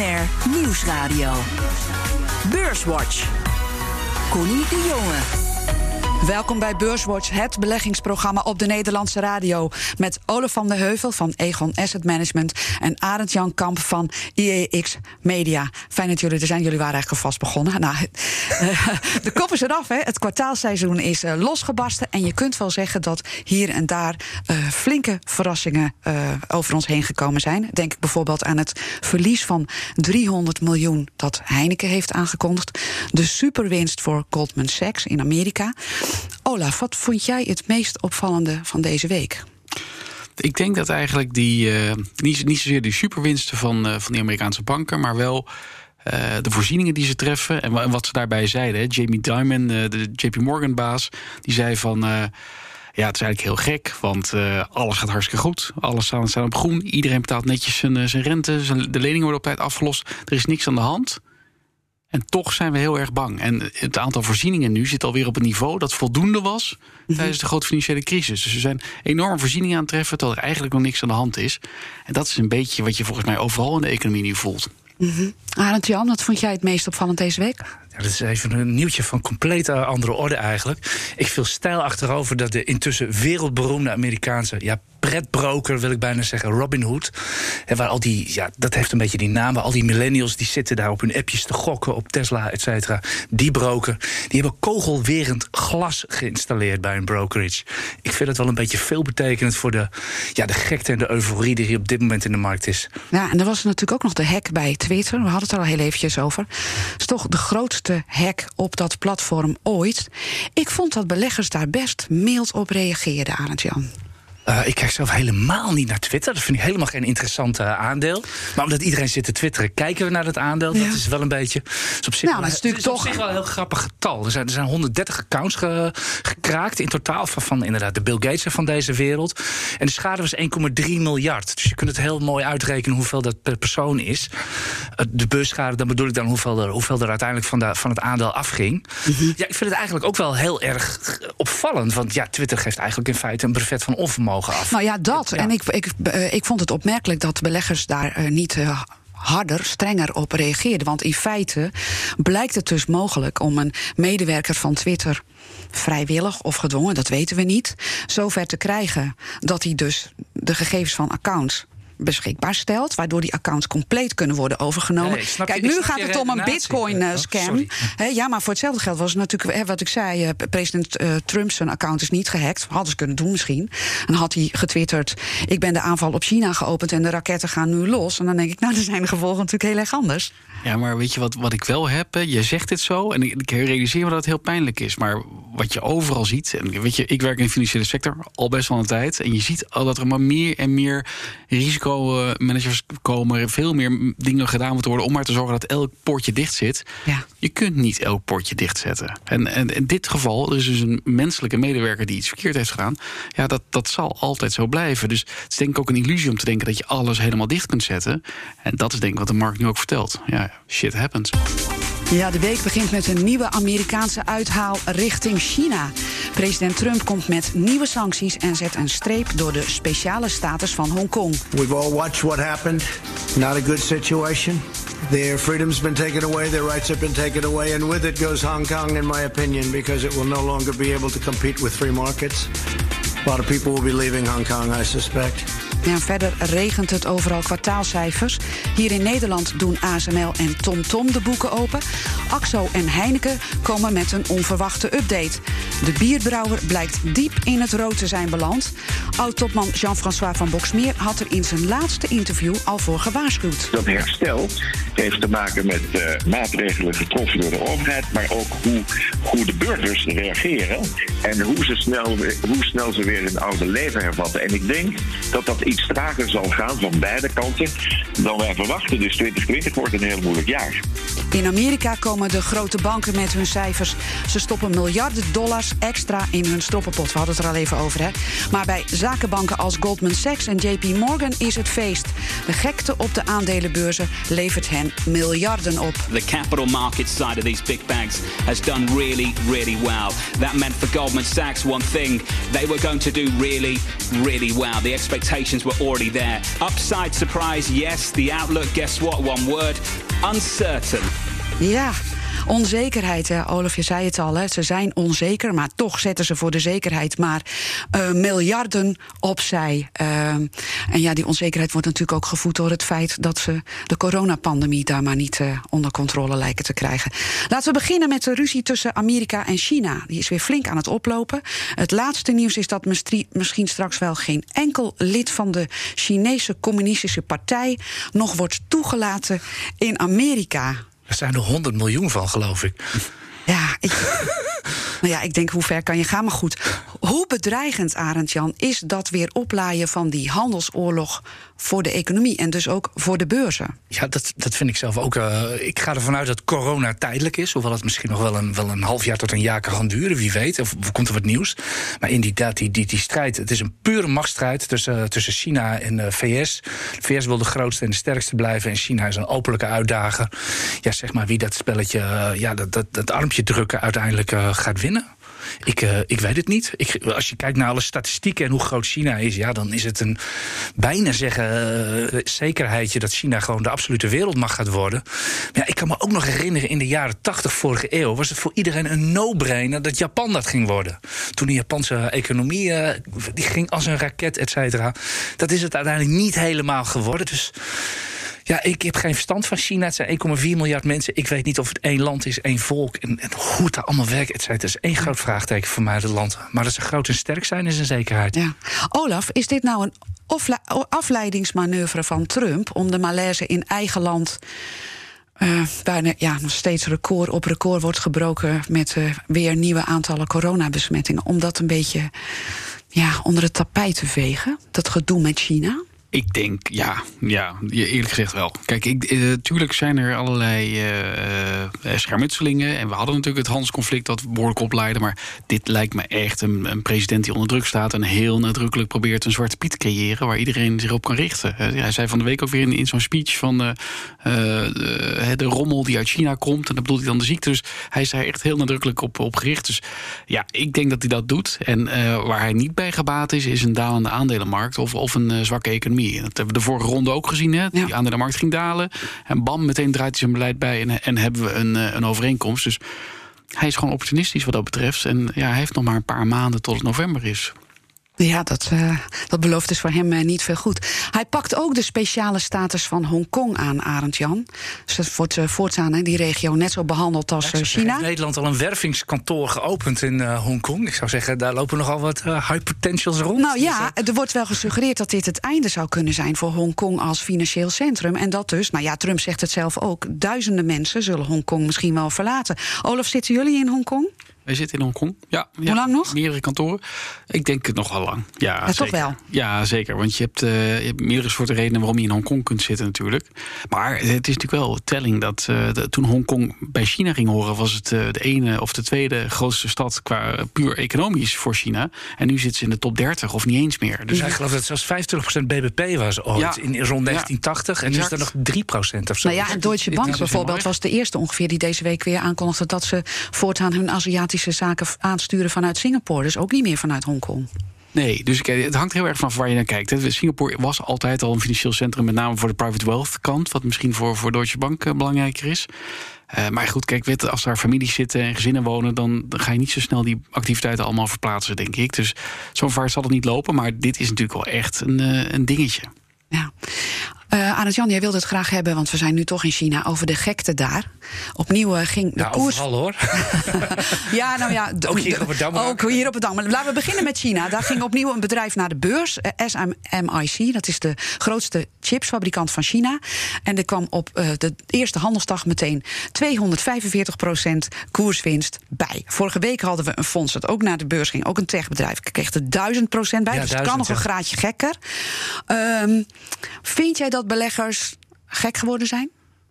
BNR Nieuwsradio. Beurswatch. Connie de Jonge. Welkom bij Beurswatch, het beleggingsprogramma op de Nederlandse radio. Met Olaf van de Heuvel van Egon Asset Management en Arend Jan Kamp van IEX Media. Fijn dat jullie er zijn. Jullie waren eigenlijk al vast begonnen. Nou, de kop is eraf. Hè. Het kwartaalseizoen is uh, losgebarsten. En je kunt wel zeggen dat hier en daar uh, flinke verrassingen over ons heen gekomen zijn. Denk ik bijvoorbeeld aan het verlies van 300 miljoen dat Heineken heeft aangekondigd. De superwinst voor Goldman Sachs in Amerika. Olaf, wat vond jij het meest opvallende van deze week? Ik denk dat eigenlijk die, uh, niet, niet zozeer die superwinsten van, uh, van die Amerikaanse banken, maar wel uh, de voorzieningen die ze treffen en wat ze daarbij zeiden. Hè. Jamie Dimon, de JP Morgan baas, die zei van. Ja, het is eigenlijk heel gek, want alles gaat hartstikke goed. Alles staat op groen. Iedereen betaalt netjes zijn, zijn rente. Zijn, de leningen worden op tijd afgelost. Er is niks aan de hand. En toch zijn we heel erg bang. En het aantal voorzieningen nu zit alweer op een niveau dat voldoende was mhm. tijdens de grote financiële crisis. Dus er zijn enorme voorzieningen aan het treffen, terwijl er eigenlijk nog niks aan de hand is. En dat is een beetje wat je volgens mij overal in de economie nu voelt. Mm -hmm. Arend Jan, wat vond jij het meest opvallend deze week? Ja, dat is even een nieuwtje van compleet andere orde eigenlijk. Ik viel stijl achterover dat de intussen wereldberoemde Amerikaanse ja, pretbroker, wil ik bijna zeggen, Robinhood. En waar al die, ja, dat heeft een beetje die naam, waar al die millennials die zitten daar op hun appjes te gokken op Tesla, et cetera. Die broker, die hebben kogelwerend glas geïnstalleerd bij een brokerage. Ik vind het wel een beetje veelbetekenend voor de, ja, de gekte en de euforie die hier op dit moment in de markt is. Ja, en er was natuurlijk ook nog de hack bij Twitter. We hadden het er al heel eventjes over. Het is toch de grootste hack op dat platform ooit. Ik vond dat beleggers daar best mild op reageerden, Arend Jan. Uh, ik kijk zelf helemaal niet naar Twitter. Dat vind ik helemaal geen interessant uh, aandeel. Maar omdat iedereen zit te twitteren, kijken we naar dat aandeel. Ja. Dat is wel een beetje. Is op zich, nou, wel, dat is, is toch... op zich wel een heel grappig getal. Er zijn, er zijn 130 accounts ge, gekraakt in totaal van, van inderdaad de Bill Gates van deze wereld. En de schade was 1,3 miljard. Dus je kunt het heel mooi uitrekenen hoeveel dat per persoon is. Uh, de beursschade, dan bedoel ik dan hoeveel er, hoeveel er uiteindelijk van, de, van het aandeel afging. Mm -hmm. Ja, ik vind het eigenlijk ook wel heel erg opvallend. Want ja, Twitter geeft eigenlijk in feite een brevet van onvermogen Af. Nou ja, dat. Ja. En ik, ik, uh, ik vond het opmerkelijk dat beleggers daar uh, niet. Uh, harder, strenger op reageerden. Want in feite blijkt het dus mogelijk om een medewerker van Twitter vrijwillig of gedwongen, dat weten we niet, zover te krijgen dat hij dus de gegevens van accounts beschikbaar stelt, waardoor die accounts compleet kunnen worden overgenomen. Nee, Kijk, nu gaat het om een bitcoin-scam. Uh, oh, ja, maar voor hetzelfde geld was het natuurlijk, hè, wat ik zei, uh, president uh, Trump zijn account is niet gehackt. Hadden ze kunnen doen misschien. En had hij getwitterd: ik ben de aanval op China geopend en de raketten gaan nu los. En dan denk ik, nou, dan zijn de gevolgen natuurlijk heel erg anders. Ja, maar weet je wat, wat ik wel heb? Je zegt dit zo en ik, ik realiseer me dat het heel pijnlijk is. Maar wat je overal ziet, en weet je, ik werk in de financiële sector al best wel een tijd. En je ziet al dat er maar meer en meer risicomanagers komen. Veel meer dingen gedaan moeten worden om maar te zorgen dat elk poortje dicht zit. Ja. Je kunt niet elk poortje dichtzetten. En, en in dit geval, er is dus een menselijke medewerker die iets verkeerd heeft gedaan. Ja, dat, dat zal altijd zo blijven. Dus het is denk ik ook een illusie om te denken dat je alles helemaal dicht kunt zetten. En dat is denk ik wat de markt nu ook vertelt. Ja, shit happens. Ja, de week begint met een nieuwe Amerikaanse uithaal richting China. President Trump komt met nieuwe sancties en zet een streep door de speciale status van Hongkong. We've all watched what happened. Not a good situation. Their freedom's been taken away, their rights have been taken away, and with it goes Hong Kong, in my opinion, because it will no longer be able to compete with free markets. A lot of people will be leaving Hong Kong, I suspect. Ja, verder regent het overal kwartaalcijfers. Hier in Nederland doen ASML en TomTom Tom de boeken open. AXO en Heineken komen met een onverwachte update. De bierbrouwer blijkt diep in het rood te zijn beland. Oud-topman Jean-François van Boksmeer had er in zijn laatste interview al voor gewaarschuwd. Dat herstel heeft te maken met uh, maatregelen getroffen door de overheid, maar ook hoe, hoe de burgers reageren en hoe, ze snel, hoe snel ze weer hun oude leven hervatten. En ik denk dat dat iets trager zal gaan van beide kanten dan wij verwachten. Dus 2020 wordt een heel moeilijk jaar. In Amerika komen de grote banken met hun cijfers. Ze stoppen miljarden dollars extra in hun stroppenpot. We hadden het er al even over, hè. Maar bij zakenbanken als Goldman Sachs en JP Morgan is het feest. De gekte op de aandelenbeurzen levert hen miljarden op. The capital market side of these big banks has done really, really well. That meant for Goldman Sachs one thing. They were going to do really, really well. The expectations signs were already there. Upside surprise, yes. The outlook, guess what? One word uncertain. Ja, onzekerheid. Hè. Olaf, je zei het al, hè. ze zijn onzeker, maar toch zetten ze voor de zekerheid maar uh, miljarden opzij. Uh, en ja, die onzekerheid wordt natuurlijk ook gevoed door het feit dat ze de coronapandemie daar maar niet uh, onder controle lijken te krijgen. Laten we beginnen met de ruzie tussen Amerika en China. Die is weer flink aan het oplopen. Het laatste nieuws is dat misschien straks wel geen enkel lid van de Chinese Communistische Partij nog wordt toegelaten in Amerika. Er zijn er 100 miljoen van, geloof ik. Ja, ik, nou ja, ik denk hoe ver kan je gaan. Maar goed, hoe bedreigend, Arend Jan, is dat weer oplaaien van die handelsoorlog voor de economie en dus ook voor de beurzen? Ja, dat, dat vind ik zelf ook. Uh, ik ga ervan uit dat corona tijdelijk is, hoewel het misschien nog wel een, wel een half jaar tot een jaar kan gaan duren, wie weet. Of, komt er wat nieuws. Maar inderdaad, die, die, die strijd, het is een pure machtsstrijd tussen, tussen China en de VS. De VS wil de grootste en de sterkste blijven en China is een openlijke uitdager. Ja, zeg maar wie dat spelletje, ja, dat, dat, dat armpje drukken uiteindelijk uh, gaat winnen. Ik, uh, ik weet het niet. Ik, als je kijkt naar alle statistieken en hoe groot China is, ja, dan is het een bijna zeggen uh, zekerheidje dat China gewoon de absolute wereldmacht gaat worden. Maar ja, ik kan me ook nog herinneren, in de jaren 80 vorige eeuw was het voor iedereen een no-brainer dat Japan dat ging worden. Toen de Japanse economie die ging als een raket, et cetera. Dat is het uiteindelijk niet helemaal geworden. Dus. Ja, ik heb geen verstand van China. Het zijn 1,4 miljard mensen. Ik weet niet of het één land is, één volk. En, en hoe het allemaal werkt. Het, het is één groot vraagteken voor mij, het land. Maar dat ze groot en sterk zijn, is een zekerheid. Ja. Olaf, is dit nou een afleidingsmanoeuvre van Trump om de malaise in eigen land. Uh, waar ja, nog steeds record op record wordt gebroken met uh, weer nieuwe aantallen coronabesmettingen. Om dat een beetje ja, onder het tapijt te vegen, dat gedoe met China? Ik denk, ja, ja, eerlijk gezegd wel. Kijk, ik, uh, tuurlijk zijn er allerlei uh, schermutselingen. En we hadden natuurlijk het handelsconflict dat behoorlijk opleidde. Maar dit lijkt me echt een, een, president die onder druk staat... en heel nadrukkelijk probeert een zwarte piet te creëren... waar iedereen zich op kan richten. Hij zei van de week ook weer in, in zo'n speech van... de, de rommel die uit China komt. En dat bedoelt hij dan de ziekte. Dus hij is daar echt heel nadrukkelijk op, op gericht. Dus ja, ik denk dat hij dat doet. En waar hij niet bij gebaat is... is een dalende aandelenmarkt of, of een zwakke economie. Dat hebben we de vorige ronde ook gezien. Hè? Die ja. aandelenmarkt ging dalen. En bam, meteen draait hij zijn beleid bij. En, en hebben we een, een overeenkomst. Dus hij is gewoon opportunistisch wat dat betreft. En ja, hij heeft nog maar een paar maanden tot het november is. Ja, dat, uh, dat belooft dus voor hem uh, niet veel goed. Hij pakt ook de speciale status van Hongkong aan, Arend Jan. Dus dat wordt uh, voortaan in die regio net zo behandeld als China. In Nederland al een wervingskantoor geopend in Hongkong. Ik zou zeggen, daar lopen nogal wat high potentials rond. Nou ja, er wordt wel gesuggereerd dat dit het einde zou kunnen zijn voor Hongkong als financieel centrum. En dat dus, nou ja, Trump zegt het zelf ook, duizenden mensen zullen Hongkong misschien wel verlaten. Olaf, zitten jullie in Hongkong? Wij zitten in Hongkong. Ja, Hoe ja, lang nog? Meerdere kantoren. Ik denk het nog wel lang. Ja, ja zeker. toch wel? Ja, zeker. Want je hebt, uh, je hebt meerdere soorten redenen waarom je in Hongkong kunt zitten natuurlijk. Maar het is natuurlijk wel een telling dat uh, de, toen Hongkong bij China ging horen... was het uh, de ene of de tweede grootste stad qua puur economisch voor China. En nu zit ze in de top 30 of niet eens meer. Dus ik geloof dat het zelfs 25% BBP was ooit ja. in, rond 1980. Ja, en nu is dat nog 3% of zo. Nou ja, en Deutsche Bank bijvoorbeeld was de eerste ongeveer... die deze week weer aankondigde dat ze voortaan hun Aziatische zaken aansturen vanuit Singapore. Dus ook niet meer vanuit Hongkong. Nee, dus het hangt heel erg van waar je naar kijkt. Singapore was altijd al een financieel centrum, met name voor de private wealth kant, wat misschien voor, voor Deutsche Bank belangrijker is. Uh, maar goed, kijk, weet, als daar families zitten en gezinnen wonen, dan ga je niet zo snel die activiteiten allemaal verplaatsen, denk ik. Dus zo ver zal het niet lopen, maar dit is natuurlijk wel echt een, uh, een dingetje. Ja. Uh, Arend Jan, jij wilde het graag hebben, want we zijn nu toch in China, over de gekte daar. Opnieuw uh, ging de ja, koers. Overal, hoor. ja, nou ja. ook hier op het Dam. Ook hier op het Dam. Laten we beginnen met China. Daar ging opnieuw een bedrijf naar de beurs, uh, SMIC. Dat is de grootste chipsfabrikant van China. En er kwam op de eerste handelsdag meteen 245% koerswinst bij. Vorige week hadden we een fonds dat ook naar de beurs ging, ook een techbedrijf. Kreeg er 1000% bij, ja, dus het kan nog een graadje gekker. Um, vind jij dat beleggers gek geworden zijn?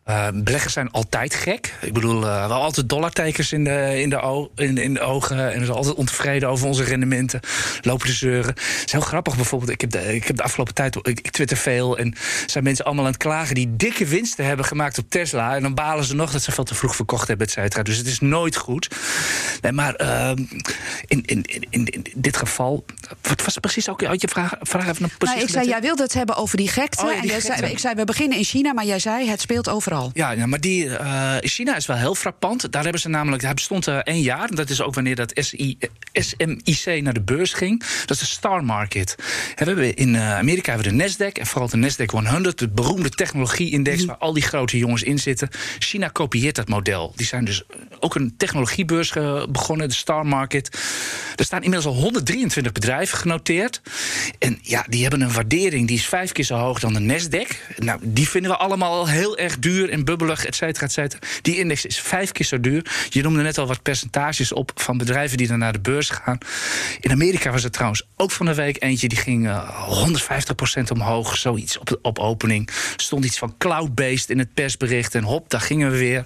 Uh, beleggers zijn altijd gek. Ik bedoel, uh, wel altijd dollartekens in de, in, de in, in, de ogen. En we zijn altijd ontevreden over onze rendementen. Lopen te zeuren. Het is heel grappig bijvoorbeeld. Ik heb de, ik heb de afgelopen tijd. Ik, ik twitter veel. En zijn mensen allemaal aan het klagen die dikke winsten hebben gemaakt op Tesla. En dan balen ze nog dat ze veel te vroeg verkocht hebben, et cetera. Dus het is nooit goed. Nee, maar uh, in, in, in, in, dit geval. Wat was precies ook? Je vraag, vraag even een nou, Ik zei, jij wilde het hebben over die gekte. Oh, ja, die en gekte. Zei, ik zei, we beginnen in China. Maar jij zei, het speelt overal. Ja, ja maar die, uh, China is wel heel frappant. Daar hebben ze namelijk, hij bestond uh, één jaar. Dat is ook wanneer dat SI, SMIC naar de beurs ging. Dat is de Star Market. we hebben in uh, Amerika hebben we de Nasdaq en vooral de Nasdaq 100, de beroemde technologie-index mhm. waar al die grote jongens in zitten. China kopieert dat model. Die zijn dus ook een technologiebeurs begonnen, de Star Market. Er staan inmiddels al 123 bedrijven genoteerd. En ja, die hebben een waardering die is vijf keer zo hoog dan de Nasdaq. Nou, die vinden we allemaal heel erg duur en bubbelig, et cetera, et cetera. Die index is vijf keer zo duur. Je noemde net al wat percentages op van bedrijven die dan naar de beurs gaan. In Amerika was er trouwens ook van de week eentje die ging uh, eh, 150% omhoog, zoiets op, op opening. Stond iets van cloud-based in het persbericht en hop, daar gingen we weer.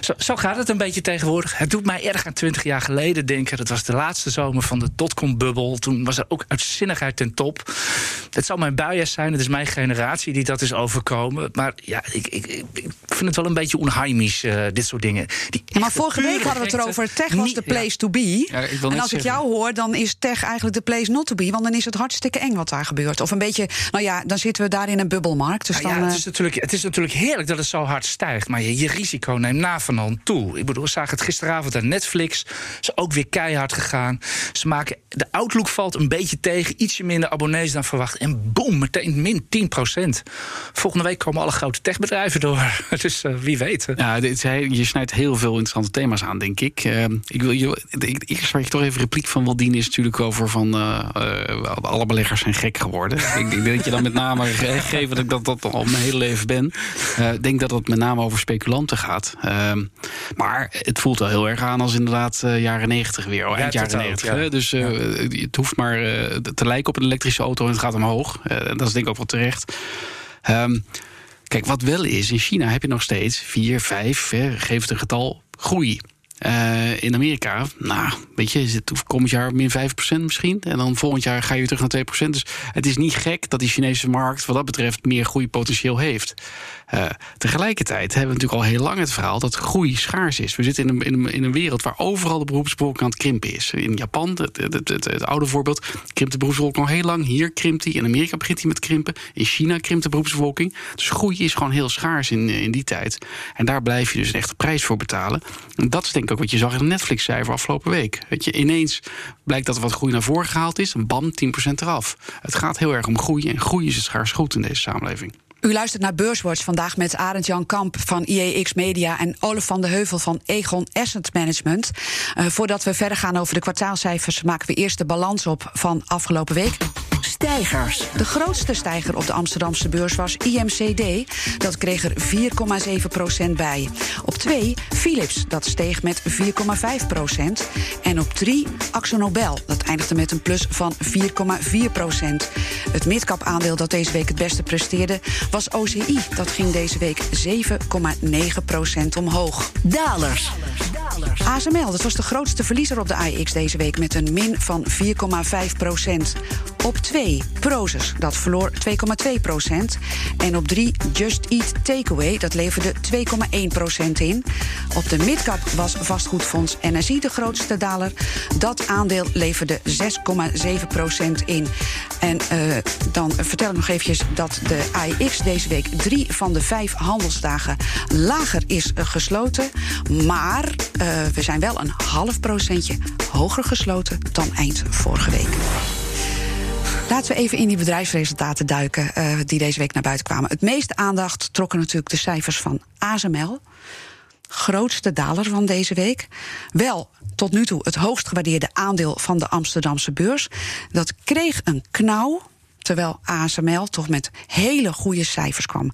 Zo, zo, gaat het een beetje tegenwoordig. Het doet mij erg aan 20 jaar geleden denken. Dat was de laatste zomer van de dotcom-bubbel. Toen was er ook uitzinnigheid ten top. Het zal mijn bias zijn, het is mijn generatie die dat is overkomen. Maar ja, ik, ik, ik vind het wel een beetje onheimisch, uh, dit soort dingen. Die maar vorige week hadden we het erover. Tech was de place to be. Ja, en als ik jou hoor, dan is tech eigenlijk de place not to be. Want dan is het hartstikke eng wat daar gebeurt. Of een beetje, nou ja, dan zitten we daar in een bubbelmarkt. Dus nou dan, ja, het, is natuurlijk, het is natuurlijk heerlijk dat het zo hard stijgt. Maar je, je risico neemt na van hand toe. Ik bedoel, we zagen het gisteravond aan Netflix. Ze ook weer keihard gegaan. Ze maken, de outlook valt een beetje tegen. Ietsje minder abonnees dan verwacht. En boem, meteen min 10% Volgende week komen alle grote techbedrijven door. Dus uh, wie weet. Ja, dit, je snijdt heel veel interessante thema's aan, denk ik. Uh, ik wil je, eerst waar je toch even repliek van wil dienen, is natuurlijk over van uh, alle beleggers zijn gek geworden. ik denk dat je dan met name gegeven dat ik dat, dat al mijn hele leven ben. Ik denk dat het met name over speculanten gaat. Ehm, maar het voelt wel heel erg aan als inderdaad jaren negentig weer. Eind jaren negentig. Dus het hoeft maar te lijken op een elektrische auto en het gaat omhoog. dat is denk ik ook wel terecht. Um, Kijk, wat wel is, in China heb je nog steeds 4, 5, geef het een getal, groei. Uh, in Amerika, nou, weet je, het komend jaar min 5% misschien. En dan volgend jaar ga je weer terug naar 2%. Dus het is niet gek dat die Chinese markt wat dat betreft meer groeipotentieel heeft. Uh, tegelijkertijd hebben we natuurlijk al heel lang het verhaal dat groei schaars is. We zitten in een, in een, in een wereld waar overal de beroepsbevolking aan het krimpen is. In Japan, het, het, het, het oude voorbeeld, krimpt de beroepsbevolking al heel lang. Hier krimpt hij. In Amerika begint hij met krimpen. In China krimpt de beroepsbevolking. Dus groei is gewoon heel schaars in, in die tijd. En daar blijf je dus een echte prijs voor betalen. En dat is denk ik ook wat je zag in de Netflix-cijfer afgelopen week. Weet je, ineens blijkt dat er wat groei naar voren gehaald is. Bam, 10% eraf. Het gaat heel erg om groei. En groei is het schaars goed in deze samenleving. U luistert naar Beurswatch vandaag met Arend Jan Kamp van IEX Media en Olaf van de Heuvel van Egon Asset Management. Uh, voordat we verder gaan over de kwartaalcijfers, maken we eerst de balans op van afgelopen week. Stijgers. De grootste stijger op de Amsterdamse beurs was IMCD. Dat kreeg er 4,7% bij. Op 2 Philips. Dat steeg met 4,5% En op 3 Nobel. Dat eindigde met een plus van 4,4% Het midcap aandeel dat deze week het beste presteerde was OCI. Dat ging deze week 7,9% omhoog. Dalers. ASML, dat was de grootste verliezer op de AX deze week met een min van 4,5% Op 2 Prozus, dat verloor 2,2% En op 3 Just Eat Takeaway, dat leverde 2,1% in. Op de midcap was vastgoedfonds Energie de grootste daler. Dat aandeel leverde 6,7% in. En uh, dan vertel ik nog eventjes dat de AEX deze week drie van de vijf handelsdagen lager is gesloten. Maar uh, we zijn wel een half procentje hoger gesloten dan eind vorige week. Laten we even in die bedrijfsresultaten duiken uh, die deze week naar buiten kwamen. Het meeste aandacht trokken natuurlijk de cijfers van ASML. Grootste daler van deze week. Wel tot nu toe het hoogst gewaardeerde aandeel van de Amsterdamse beurs. Dat kreeg een knauw, terwijl ASML toch met hele goede cijfers kwam.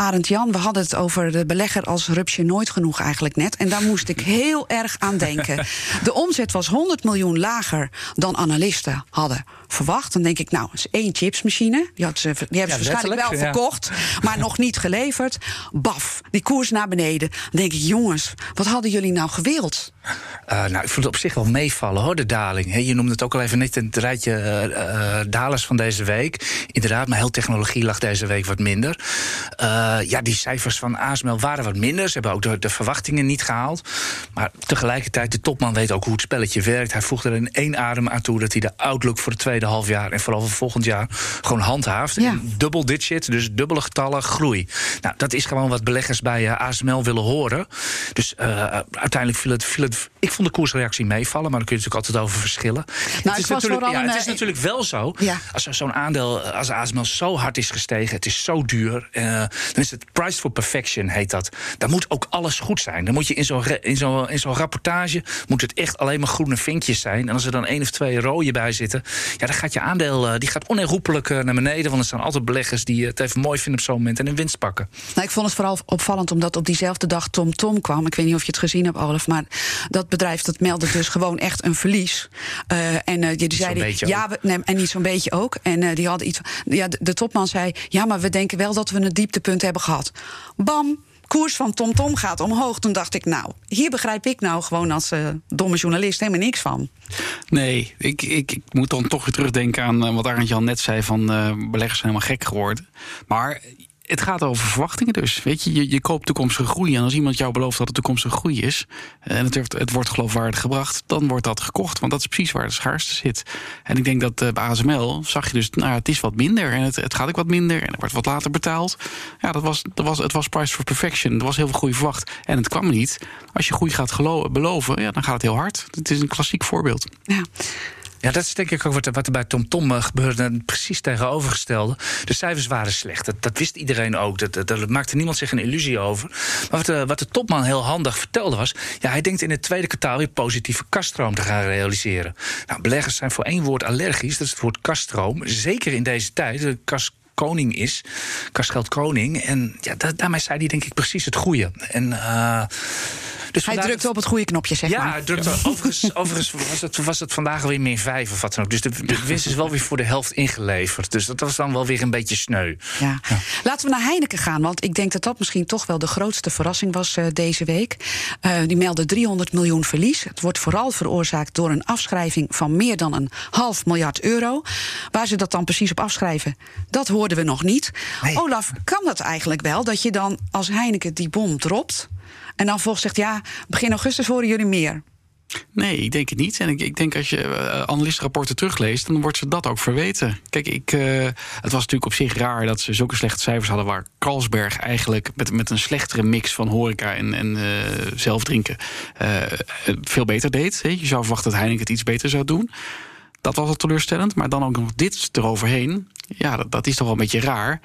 Arend Jan, we hadden het over de belegger als rupsje nooit genoeg eigenlijk net. En daar moest ik heel erg aan denken. De omzet was 100 miljoen lager dan analisten hadden verwacht. Dan denk ik, nou, is één chipsmachine. Die, had ze, die hebben ze Ja, waarschijnlijk wel ja. verkocht, maar nog niet geleverd. Baf, die koers naar beneden. Dan denk ik, jongens, wat hadden jullie nou gewild? Eh, nou, ik vond het op zich wel meevallen hoor, de daling. Hè, je noemde het ook al even net in het rijtje eh, eh, dalers van deze week. Inderdaad, maar heel technologie lag deze week wat minder. Eh, ja, die cijfers van ASML waren wat minder. Ze hebben ook de, de verwachtingen niet gehaald. Maar tegelijkertijd, de topman weet ook hoe het spelletje werkt. Hij voegt er in één adem aan toe dat hij de outlook voor het tweede halfjaar... en vooral voor volgend jaar gewoon handhaaft. Ja. Dubbel digit, dus dubbele getallen groei. Nou, dat is gewoon wat beleggers bij eh, ASML willen horen. Dus eh, uiteindelijk viel het, viel het... Ik vond de koersreactie meevallen, maar dan kun je natuurlijk altijd over verschillen. het het is, natuurlijk, ja, het is eh, natuurlijk wel zo. Ja. Als zo'n aandeel als ASML zo hard is gestegen, het is zo duur, eh, dan is het price for perfection, heet dat. Dan moet ook alles goed zijn. Dan moet je in zo'n in zo'n in zo'n rapportage moet het echt alleen maar groene vinkjes zijn. En als er dan één of twee rode bij zitten, ja, dan gaat je aandeel eh, die gaat onherroepelijk naar beneden. Want er staan altijd beleggers die het even mooi vinden op zo'n moment en een winst pakken. Nou, ik vond het vooral opvallend omdat op diezelfde dag Tom Tom kwam. Ik weet niet of je het gezien hebt, Olaf. Maar dat bedrijf dat meldde dus gewoon echt een verlies. Eh, en eh, die zeiden. Ja, we, nee, en niet zo'n beetje ook. En eh, die hadden iets. Ja, de, de topman zei. Ja, maar we denken wel dat we een dieptepunt hebben gehad. Bam! Koers van TomTom Tom gaat omhoog. Toen dacht ik, nou, hier begrijp ik nou gewoon als eh, domme journalist helemaal niks van. Nee, ik, ik, ik moet dan toch weer terugdenken aan wat Arend Jan net zei: van eh, beleggers zijn helemaal gek geworden. Maar het gaat over verwachtingen dus. Weet je, je, je koopt toekomstige groei. En als iemand jou belooft dat het toekomstige groei is. eh, en het, wordt- het wordt geloofwaardig gebracht. dan wordt dat gekocht. Want dat is precies waar de schaarste zit. En ik denk dat eh, bij ASML zag je dus. Nou, het is wat minder. En het, gaat ook wat minder. En er wordt wat later betaald. Ja, dat was, dat was, het was price for perfection. Er was heel veel groei verwacht. En het kwam niet. Als je groei gaat beloven, ja, dan gaat het heel hard. Het is een klassiek voorbeeld. Ja. Ja, dat is denk ik ook wat er, bij TomTom Tom, eh, gebeurde. Precies tegenovergestelde. De cijfers waren slecht. Dat, dat wist iedereen ook. Dat, dat, maakte niemand zich een illusie over. Maar wat de, wat de topman heel handig vertelde was... Ja, hij denkt in het tweede kwartaal weer positieve kaststroom te gaan realiseren. Nou, beleggers zijn voor één woord allergisch. Dat is het woord kaststroom. Zeker in deze tijd. De kas koning is. Kastgeld koning. En ja, da- daarmee zei hij denk ik precies het goede. En... eh, dus Hij drukte op het goede knopje, zeg ja, maar. hij drukte, overigens, overigens was, het, was het vandaag alweer min 5 of wat dan ook. Dus de, de winst is wel weer voor de helft ingeleverd. Dus dat was dan wel weer een beetje sneu. Ja. Laten we naar Heineken gaan, want ik denk dat dat misschien toch wel de grootste verrassing was eh, deze week. Eh, die melden 300 miljoen verlies. Het wordt vooral veroorzaakt door een afschrijving van meer dan een half miljard euro. Waar ze dat dan precies op afschrijven, dat hoorden we nog niet. Nee. Olaf, kan dat eigenlijk wel dat je dan als Heineken die bom dropt en dan volgens zegt ja, begin augustus horen jullie meer? Nee, ik denk het niet. En ik, ik denk als je eh, analistenrapporten terugleest, dan wordt ze dat ook verweten. Kijk, ik, eh, het was natuurlijk op zich raar dat ze zulke slechte cijfers hadden, waar Carlsberg eigenlijk met, met een slechtere mix van horeca en, en eh, veel beter deed. Je zou verwachten dat Heineken het iets beter zou doen. Dat was al teleurstellend. Maar dan ook nog dit eroverheen. Ja, dat, dat is toch wel een beetje raar.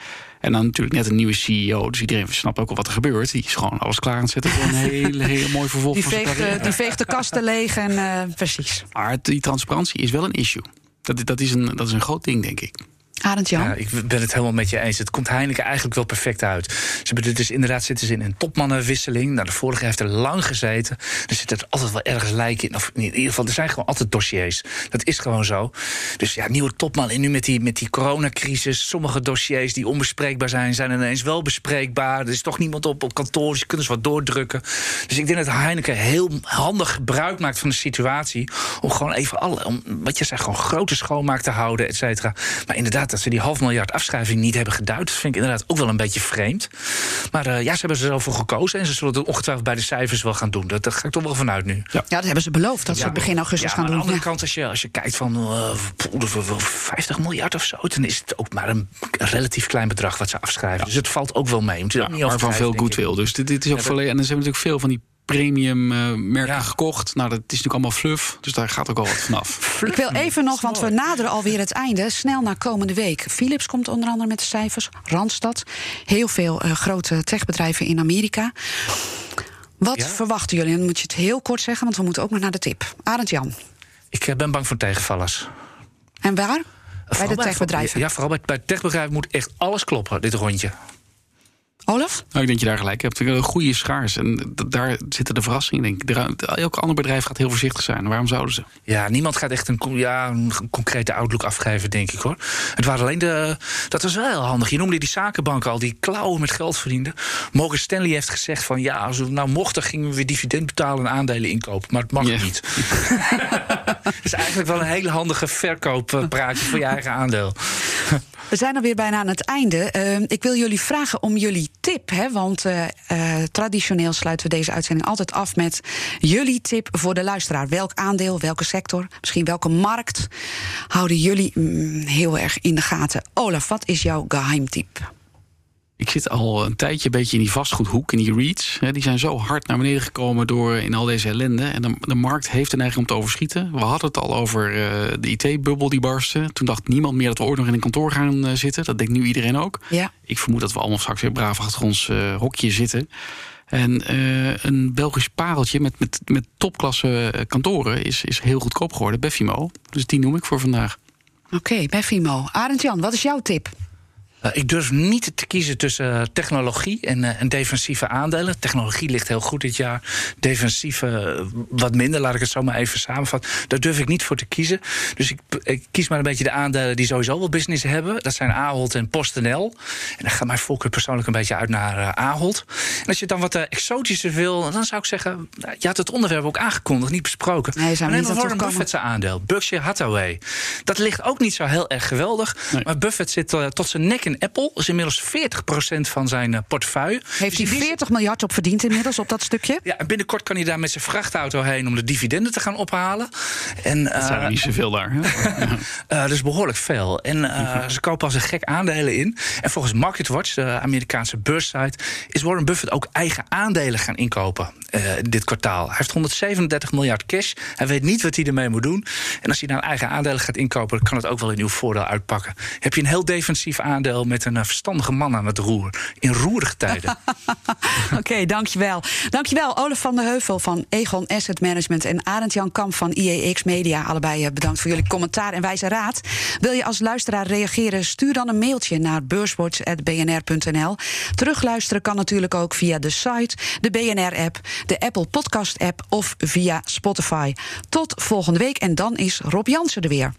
En dan natuurlijk net een nieuwe CEO. Dus iedereen snapt ook al wat er gebeurt. Die is gewoon alles klaar aan het zetten voor een hele, hele mooi vervolg Die veegt, eh, die veegt de kasten leeg en eh, precies. Maar die transparantie is wel een issue. Dat, dat, is, een, dat is een groot ding, denk ik. Arend Jan. Ja, ik ben het helemaal met je eens. Het komt Heineken eigenlijk wel perfect uit. Ze hebben dus inderdaad zitten ze in een topmannenwisseling. Nou, de vorige heeft er lang gezeten. Er zit er altijd wel ergens lijken in. Of in ieder geval, er zijn gewoon altijd dossiers. Dat is gewoon zo. Dus ja, nieuwe topman. En nu met die, met die coronacrisis. Sommige dossiers die onbespreekbaar zijn, zijn ineens wel bespreekbaar. Er is toch niemand op, op kantoor, dus je kunt eens wat doordrukken. Dus ik denk dat Heineken heel handig gebruik maakt van de situatie. Om gewoon even alle, om, wat je zegt, gewoon grote schoonmaak te houden, et cetera. Maar inderdaad, dat ze die half miljard afschrijving niet hebben geduid, dat vind ik inderdaad ook wel een beetje vreemd. Maar eh, ja, ze hebben er zo voor gekozen. En ze zullen het ongetwijfeld bij de cijfers wel gaan doen. Dat, daar ga ik toch wel vanuit nu. Ja, dat hebben ze beloofd dat ze het begin augustus Ja, gaan maar doen. aan de andere Ja. kant, als je, als je kijkt van eh, wel- wel 50 miljard of zo, dan is het ook maar een relatief klein bedrag wat ze afschrijven. Dus het valt ook wel mee. Moet je niet maar van veel goodwill. Dus dit, dit is ook volledig. En ze hebben natuurlijk veel van die premium eh, merken Ja. gekocht. Nou, dat is natuurlijk allemaal fluff. Dus daar gaat ook al wat vanaf. Ik wil even nog, want we naderen alweer het einde, snel naar komende week. Philips komt onder andere met de cijfers, Randstad, heel veel eh, grote techbedrijven in Amerika. Wat Ja? verwachten jullie? En dan moet je het heel kort zeggen, want we moeten ook nog naar de tip. Arend Jan. Ik eh, ben bang voor tegenvallers. En waar? Bij de techbedrijven. Ja, vooral bij, bij techbedrijven moet echt alles kloppen, dit rondje. Olaf? Nou, ik denk dat je daar gelijk hebt. Een goede schaars. En daar zitten de verrassingen, denk ik. Elk ander bedrijf gaat heel voorzichtig zijn. Waarom zouden ze? Ja, niemand gaat echt een, ja, een concrete outlook afgeven, denk ik hoor. Het waren alleen de. Dat was wel heel handig. Je noemde die zakenbanken al, die klauwen met geld verdienden. Morgan Stanley heeft gezegd van ja, als we nou mochten, gingen we weer dividend betalen en aandelen inkopen. Maar het mag yeah. niet. Het is eigenlijk wel een hele handige verkooppraatje voor je eigen aandeel. We zijn alweer bijna aan het einde. Uh, ik wil jullie vragen om jullie tip. Hè, want uh, uh, traditioneel sluiten we deze uitzending altijd af met jullie tip voor de luisteraar. Welk aandeel, welke sector, misschien welke markt houden jullie mm, heel erg in de gaten? Olaf, wat is jouw geheimtip? Ik zit al een tijdje een beetje in die vastgoedhoek, in die REITs. Die zijn zo hard naar beneden gekomen door in al deze ellende. En de, de markt heeft een neiging om te overschieten. We hadden het al over uh, de IT-bubbel die barstte. Toen dacht niemand meer dat we ooit nog in een kantoor gaan uh, zitten. Dat denkt nu iedereen ook. Ja. Ik vermoed dat we allemaal straks weer braaf achter ons uh, hokje zitten. En een Belgisch pareltje met, met, met topklasse kantoren is, is heel goedkoop geworden, Beffimo. Dus die noem ik voor vandaag. Oké, okay, Beffimo. Arend Jan, wat is jouw tip? Uh, ik durf niet te kiezen tussen technologie en, uh, en, defensieve aandelen. Technologie ligt heel goed dit jaar. Defensieve wat minder, laat ik het zo maar even samenvatten. Daar durf ik niet voor te kiezen. Dus ik, ik, kies maar een beetje de aandelen die sowieso wel business hebben. Dat zijn Ahold en PostNL. En dan gaat mijn voorkeur persoonlijk een beetje uit naar Ahold. En als je dan wat exotischer wil, dan zou ik zeggen... je had het onderwerp ook aangekondigd, niet besproken. Nee, zijn maar niet Warren Buffett's aandeel, Berkshire Hathaway. Dat ligt ook niet zo heel erg geweldig. Nee. Maar Buffett zit tot zijn nek in Apple is inmiddels 40% van zijn uh, portefeuille. Heeft hij 40 miljard op verdiend inmiddels op dat stukje? Ja, en binnenkort kan hij daar met zijn vrachtauto heen om de dividenden te gaan ophalen. En, dat zijn er niet zoveel daar. uh, dat is behoorlijk veel. En uh, ze kopen als een gek aandelen in. En volgens MarketWatch, de Amerikaanse beurssite, is Warren Buffett ook eigen aandelen gaan inkopen dit kwartaal. Hij heeft 137 miljard cash. Hij weet niet wat hij ermee moet doen. En als hij nou eigen aandelen gaat inkopen, dan kan het ook wel in uw voordeel uitpakken. Heb je een heel defensief aandeel met een verstandige man aan het roer. In roerige tijden. Oké, dankjewel. Dankjewel, Olaf van der Heuvel van Egon Asset Management... en Arend Jan Kamp van IEX Media. Allebei bedankt voor jullie commentaar en wijze raad. Wil je als luisteraar reageren? Stuur dan een mailtje naar beurswatch.bnr.nl. Terugluisteren kan natuurlijk ook via de site, de BNR-app... de Apple Podcast-app of via Spotify. Tot volgende week en dan is Rob Jansen er weer.